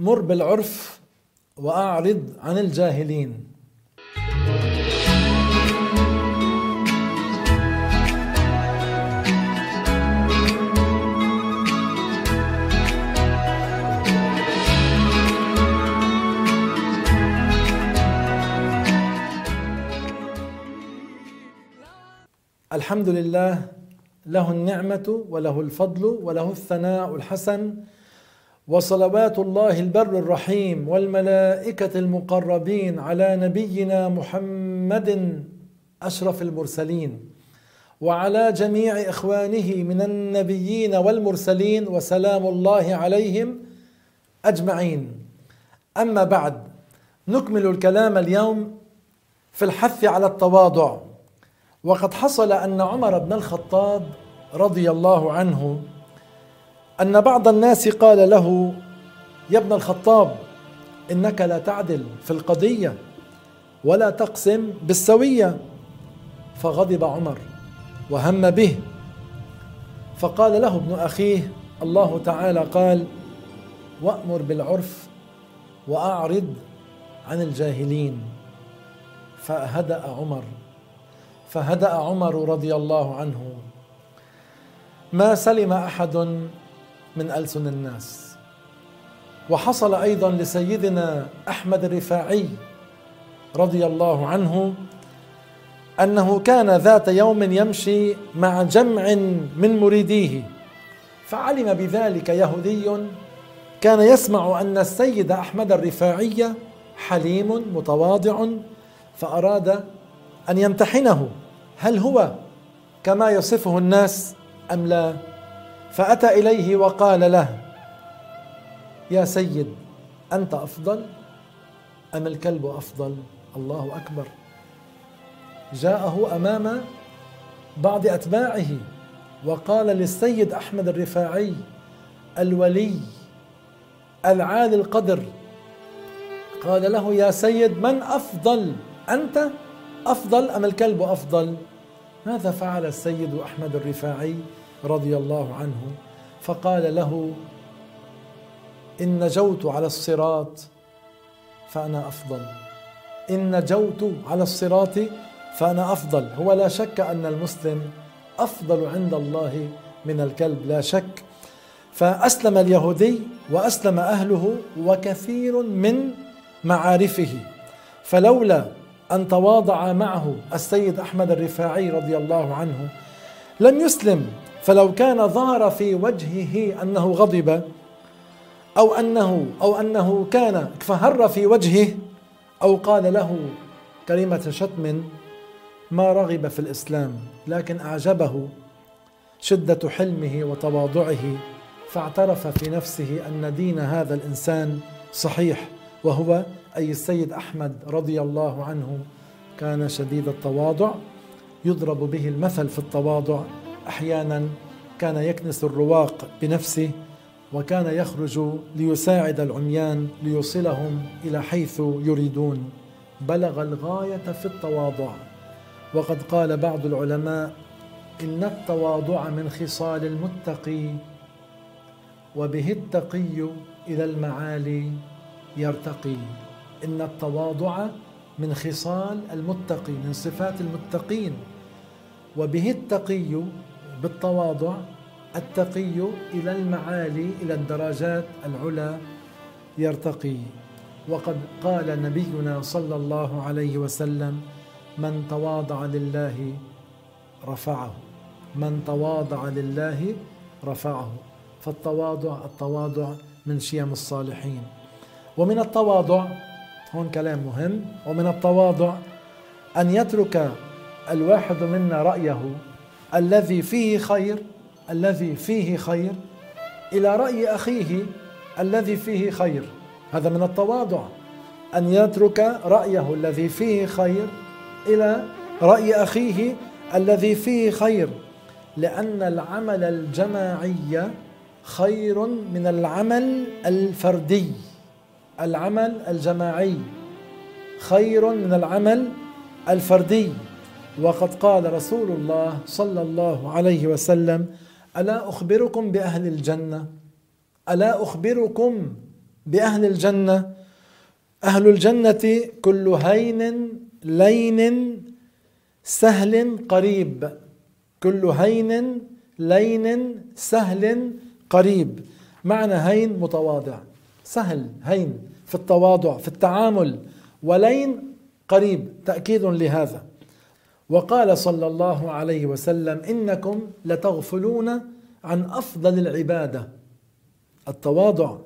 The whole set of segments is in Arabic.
وأمر بالعرف وأعرض عن الجاهلين. الحمد لله له النعمة وله الفضل وله الثناء الحسن وصلوات الله البر الرحيم والملائكة المقربين على نبينا محمد أشرف المرسلين وعلى جميع إخوانه من النبيين والمرسلين وسلام الله عليهم أجمعين. أما بعد نكمل الكلام اليوم في الحث على التواضع. وقد حصل أن عمر بن الخطاب رضي الله عنه أن بعض الناس قال له يا ابن الخطاب إنك لا تعدل في القضية ولا تقسم بالسوية. فغضب عمر وهم به. فقال له ابن أخيه الله تعالى قال وأمر بالعرف وأعرض عن الجاهلين. فهدأ عمر. فهدأ عمر رضي الله عنه. ما سلم أحد من ألسن الناس. وحصل أيضا لسيدنا أحمد الرفاعي رضي الله عنه أنه كان ذات يوم يمشي مع جمع من مريديه فعلم بذلك يهودي كان يسمع أن السيد أحمد الرفاعي حليم متواضع فأراد أن يمتحنه هل هو كما يصفه الناس أم لا؟ فأتى إليه وقال له يا سيد أنت أفضل أم الكلب أفضل؟ الله أكبر. جاءه أمام بعض أتباعه وقال للسيد أحمد الرفاعي الولي العالي القدر قال له يا سيد من أفضل؟ أنت أفضل أم الكلب أفضل؟ ماذا فعل السيد أحمد الرفاعي؟ رضي الله عنه فقال له إن نجوت على الصراط فأنا أفضل. إن نجوت على الصراط فأنا أفضل. هو لا شك أن المسلم أفضل عند الله من الكلب لا شك. فأسلم اليهودي وأسلم أهله وكثير من معارفه. فلولا أن تواضع معه السيد أحمد الرفاعي رضي الله عنه لم يسلم فلو كان ظهر في وجهه أنه غضب أو أنه أو أنه كان فهر في وجهه أو قال له كلمة شتم ما رغب في الإسلام لكن أعجبه شدة حلمه وتواضعه فاعترف في نفسه أن دين هذا الإنسان صحيح وهو أي السيد أحمد رضي الله عنه كان شديد التواضع يضرب به المثل في التواضع. أحيانا كان يكنس الرواق بنفسه وكان يخرج ليساعد العميان ليوصلهم إلى حيث يريدون. بلغ الغاية في التواضع. وقد قال بعض العلماء إن التواضع من خصال المتقي وبه التقي إلى المعالي يرتقي. إن التواضع من خصال المتقي من صفات المتقين. وبه التقي بالتواضع التقي إلى المعالي إلى الدرجات العلى يرتقي. وقد قال نبينا صلى الله عليه وسلم من تواضع لله رفعه. من تواضع لله رفعه. فالتواضع التواضع من شيم الصالحين. ومن التواضع هون كلام مهم. ومن التواضع أن يترك الواحد منا رأيه الذي فيه خير الذي فيه خير. إلى رأي أخيه الذي فيه خير. هذا من التواضع. أن يترك رأيه الذي فيه خير إلى رأي أخيه الذي فيه خير. لأن العمل الجماعي خير من العمل الفردي. العمل الجماعي خير من العمل الفردي. وقد قال رسول الله صلى الله عليه وسلم ألا أخبركم بأهل الجنة؟ ألا أخبركم بأهل الجنة؟ أهل الجنة كل هين لين سهل قريب. كل هين لين سهل قريب. معنى هين متواضع. سهل هين في التواضع في التعامل. ولين قريب. تأكيد لهذا. وقال صلى الله عليه وسلم إنكم لتغفلون عن أفضل العبادة. التواضع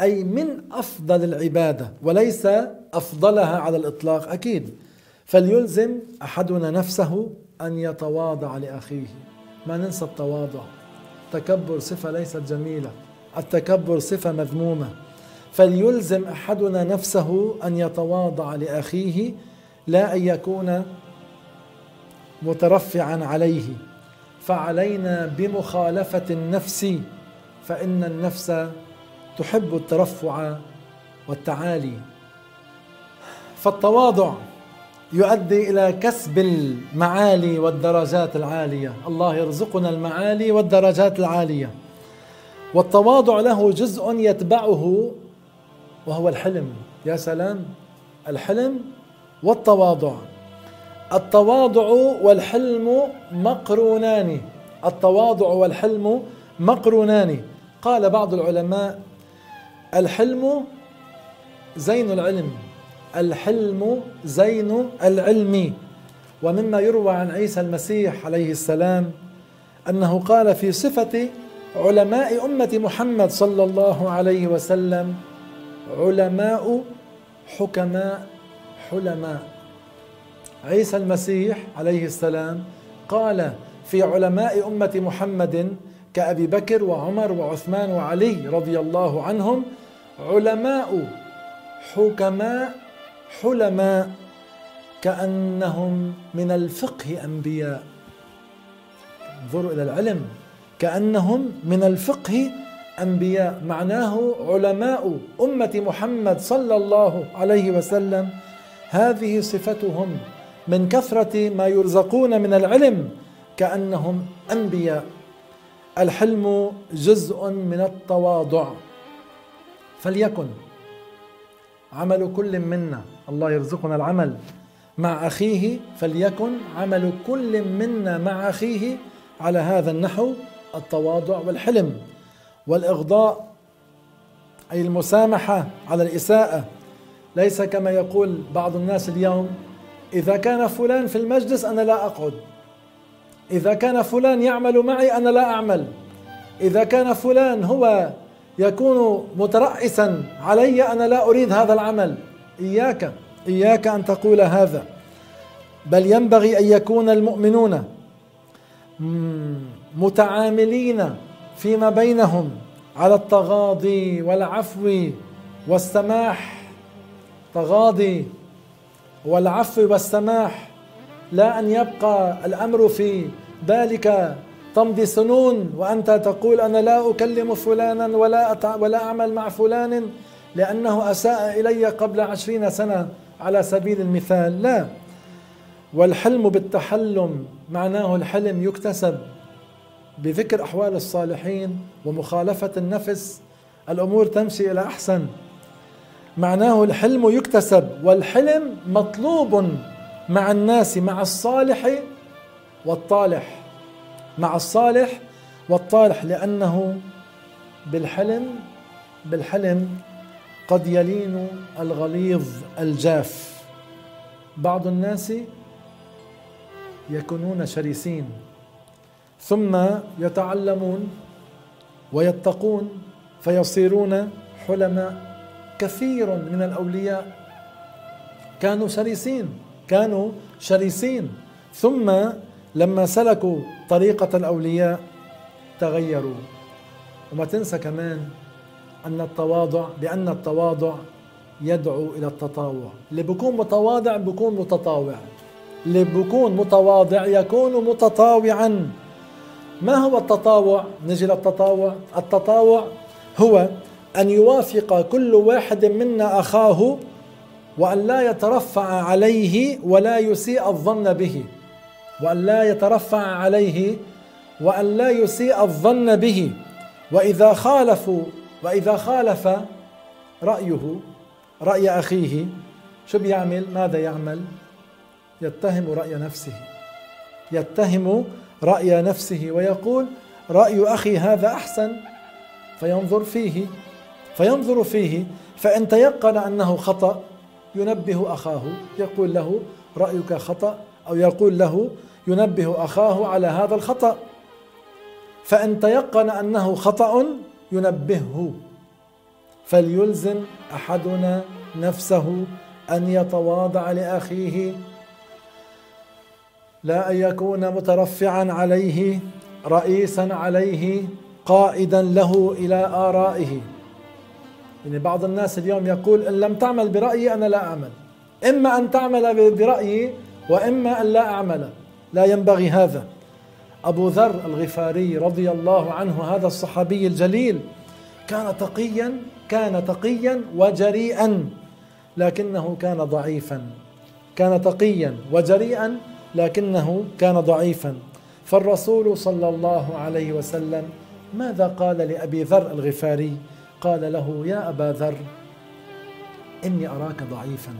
أي من أفضل العبادة وليس أفضلها على الإطلاق أكيد. فليلزم أحدنا نفسه أن يتواضع لأخيه. ما ننسى التواضع. التكبر صفة ليست جميلة. التكبر صفة مذمومة. فليلزم أحدنا نفسه أن يتواضع لأخيه لا أن يكون مترفعا عليه. فعلينا بمخالفة النفس فإن النفس تحب الترفع والتعالي. فالتواضع يؤدي إلى كسب المعالي والدرجات العالية. الله يرزقنا المعالي والدرجات العالية. والتواضع له جزء يتبعه وهو الحلم. يا سلام الحلم والتواضع. التواضع والحلم مقرونان. التواضع والحلم مقرونان. قال بعض العلماء الحلم زين العلم الحلم زين العلم. ومما يروى عن عيسى المسيح عليه السلام أنه قال في صفة علماء أمة محمد صلى الله عليه وسلم علماء حكماء حلماء. عيسى المسيح عليه السلام قال في علماء أمة محمد كأبي بكر وعمر وعثمان وعلي رضي الله عنهم علماء حكماء حلماء كأنهم من الفقه أنبياء. انظروا إلى العلم كأنهم من الفقه أنبياء. معناه علماء أمة محمد صلى الله عليه وسلم هذه صفتهم من كثرة ما يرزقون من العلم كأنهم أنبياء. الحلم جزء من التواضع. فليكن عمل كل منا الله يرزقنا العمل. مع أخيه فليكن عمل كل منا مع أخيه على هذا النحو التواضع والحلم. والإغضاء أي المسامحة على الإساءة ليس كما يقول بعض الناس اليوم إذا كان فلان في المجلس أنا لا أقعد. إذا كان فلان يعمل معي أنا لا أعمل. إذا كان فلان هو يكون مترأسا علي أنا لا أريد هذا العمل. إياك إياك أن تقول هذا. بل ينبغي أن يكون المؤمنون متعاملين فيما بينهم على التغاضي والعفو والسماح. تغاضي. والعفو والسماح لا أن يبقى الأمر في بالك تمضي سنون وأنت تقول أنا لا أكلم فلانا ولا ولا أعمل مع فلان لأنه أساء إلي قبل عشرين سنة على سبيل المثال. لا. والحلم بالتحلم معناه الحلم يكتسب بذكر أحوال الصالحين ومخالفة النفس. الأمور تمشي إلى أحسن. معناه الحلم يكتسب والحلم مطلوب مع الناس مع الصالح والطالح. مع الصالح والطالح لأنه بالحلم بالحلم قد يلين الغليظ الجاف. بعض الناس يكونون شرسين ثم يتعلمون ويتقون فيصيرون حلماء. كثير من الأولياء كانوا شرسين كانوا شرسين ثم لما سلكوا طريقة الأولياء تغيروا. وما تنسى كمان أن التواضع بأن التواضع يدعو إلى التطاوع. اللي بيكون متواضع بيكون متطاوع. اللي بيكون متواضع يكون متطاوعا. ما هو التطاوع؟ نجي للتطاوع. التطاوع هو أن يوافق كل واحد منا أخاه وأن لا يترفع عليه ولا يسيء الظن به. وأن لا يترفع عليه وأن لا يسيء الظن به. وإذا خالفوا وإذا خالف رأيه رأي أخيه شو بيعمل؟ ماذا يعمل؟ يتهم رأي نفسه. يتهم رأي نفسه ويقول رأي أخي هذا أحسن. فينظر فيه. فينظر فيه فإن تيقن أنه خطأ ينبه أخاه يقول له رأيك خطأ أو يقول له ينبه أخاه على هذا الخطأ. فإن تيقن أنه خطأ ينبهه. فليلزم أحدنا نفسه أن يتواضع لأخيه. لا أن يكون مترفعا عليه رئيسا عليه قائدا له إلى آرائه. يعني بعض الناس اليوم يقول إن لم تعمل برأيي أنا لا أعمل. إما أن تعمل برأيي وإما أن لا أعمل. لا ينبغي هذا. أبو ذر الغفاري رضي الله عنه هذا الصحابي الجليل كان تقيا كان تقيا وجريئا لكنه كان ضعيفا. كان تقيا وجريئا لكنه كان ضعيفا. فالرسول صلى الله عليه وسلم ماذا قال لأبي ذر الغفاري؟ قال له يا أبا ذر إني أراك ضعيفا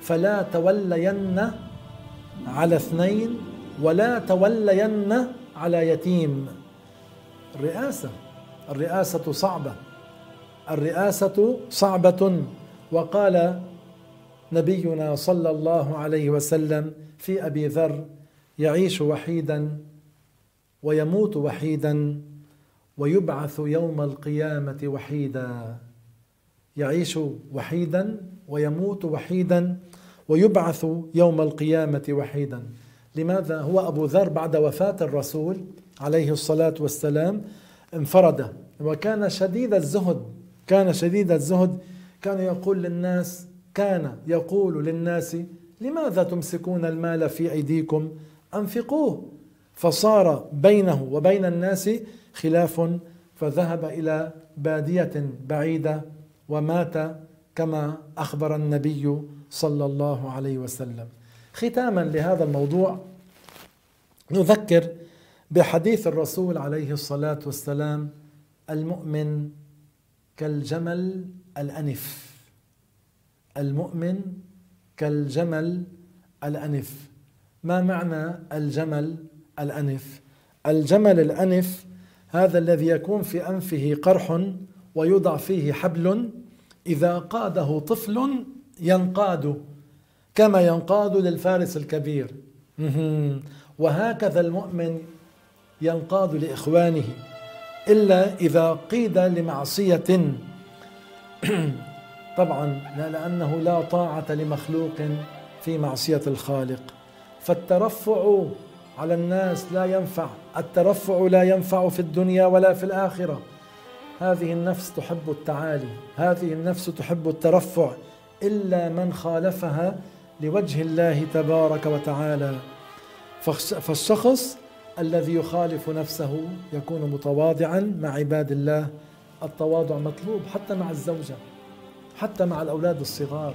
فلا تولين على اثنين ولا تولين على يتيم. الرئاسة الرئاسة صعبة الرئاسة صعبة. وقال نبينا صلى الله عليه وسلم في أبي ذر يعيش وحيدا ويموت وحيدا. ويبعث يوم القيامة وحيدا. يعيش وحيدا ويموت وحيدا ويبعث يوم القيامة وحيدا. لماذا؟ هو أبو ذر بعد وفاة الرسول عليه الصلاة والسلام انفرد. وكان شديد الزهد كان شديد الزهد. كان يقول للناس كان يقول للناس لماذا تمسكون المال في أيديكم؟ أنفقوه. فصار بينه وبين الناس خلاف فذهب إلى بادية بعيدة ومات كما أخبر النبي صلى الله عليه وسلم. ختاما لهذا الموضوع نذكر بحديث الرسول عليه الصلاة والسلام المؤمن كالجمل الأنف. المؤمن كالجمل الأنف. ما معنى الجمل؟ الأنف. الجمل الأنف هذا الذي يكون في أنفه قرح ويوضع فيه حبل إذا قاده طفل ينقاد كما ينقاد للفارس الكبير. وهكذا المؤمن ينقاد لإخوانه إلا إذا قيد لمعصية. طبعا لأنه لا طاعة لمخلوق في معصية الخالق. فالترفع على الناس لا ينفع الترفع لا ينفع في الدنيا ولا في الآخرة. هذه النفس تحب التعالي هذه النفس تحب الترفع إلا من خالفها لوجه الله تبارك وتعالى. فالشخص الذي يخالف نفسه يكون متواضعا مع عباد الله. التواضع مطلوب حتى مع الزوجة حتى مع الأولاد الصغار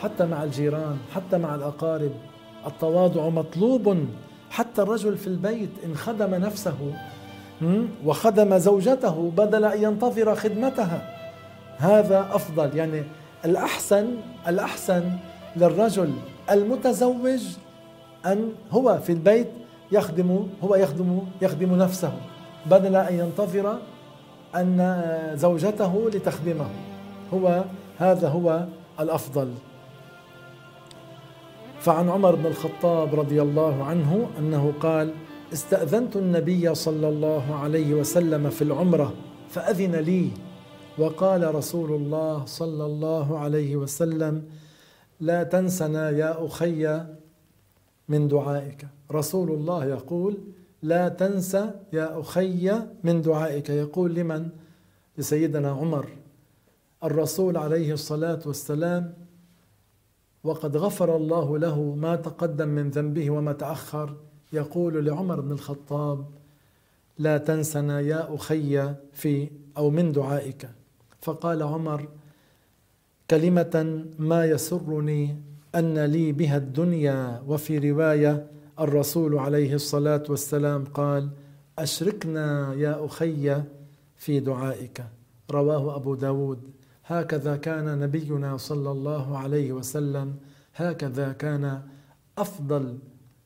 حتى مع الجيران حتى مع الأقارب. التواضع مطلوب حتى الرجل في البيت إن خدم نفسه وخدم زوجته بدل أن ينتظر خدمتها. هذا أفضل. يعني الأحسن الأحسن للرجل المتزوج أن هو في البيت يخدم هو يخدم يخدم نفسه بدل أن ينتظر أن زوجته لتخدمه. هو هذا هو الأفضل. فعن عمر بن الخطاب رضي الله عنه أنه قال استأذنت النبي صلى الله عليه وسلم في العمرة فأذن لي. وقال رسول الله صلى الله عليه وسلم لا تنسنا يا أخي من دعائك. رسول الله يقول لا تنسى يا أخي من دعائك. يقول لمن؟ لسيدنا عمر. الرسول عليه الصلاة والسلام وقد غفر الله له ما تقدم من ذنبه وما تأخر. يقول لعمر بن الخطاب لا تنسنا يا أخي في أو من دعائك. فقال عمر كلمة ما يسرني أن لي بها الدنيا وفي رواية الرسول عليه الصلاة والسلام قال أشركنا يا أخي في دعائك. رواه أبو داود. هكذا كان نبينا صلى الله عليه وسلم هكذا كان أفضل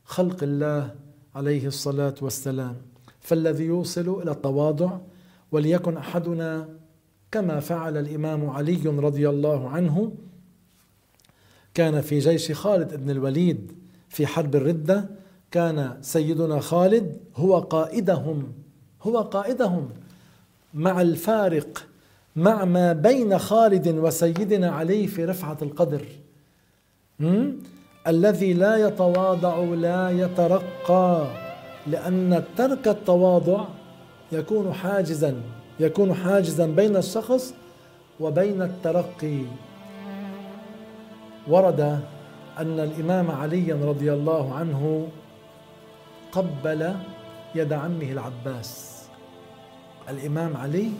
خلق الله عليه الصلاة والسلام. فالذي يوصل إلى التواضع وليكن أحدنا كما فعل الإمام علي رضي الله عنه كان في جيش خالد بن الوليد في حرب الردة كان سيدنا خالد هو قائدهم هو قائدهم مع الفارق مع ما بين خالد وسيدنا علي في رفعة القدر. الذي لا يتواضع لا يترقى لأن ترك التواضع يكون حاجزا يكون حاجزا بين الشخص وبين الترقي. ورد أن الإمام علي رضي الله عنه قبل يد عمه العباس. الإمام علي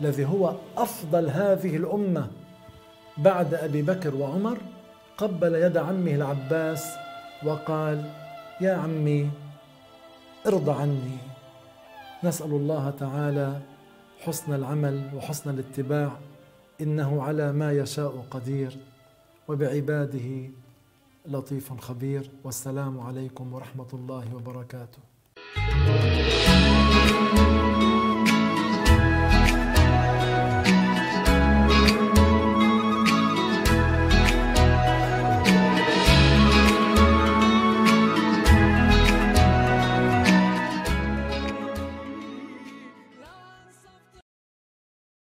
الذي هو أفضل هذه الأمة بعد أبي بكر وعمر قبل يد عمه العباس وقال يا عمي ارضى عني. نسأل الله تعالى حسن العمل وحسن الاتباع إنه على ما يشاء قدير وبعباده لطيف خبير والسلام عليكم ورحمة الله وبركاته.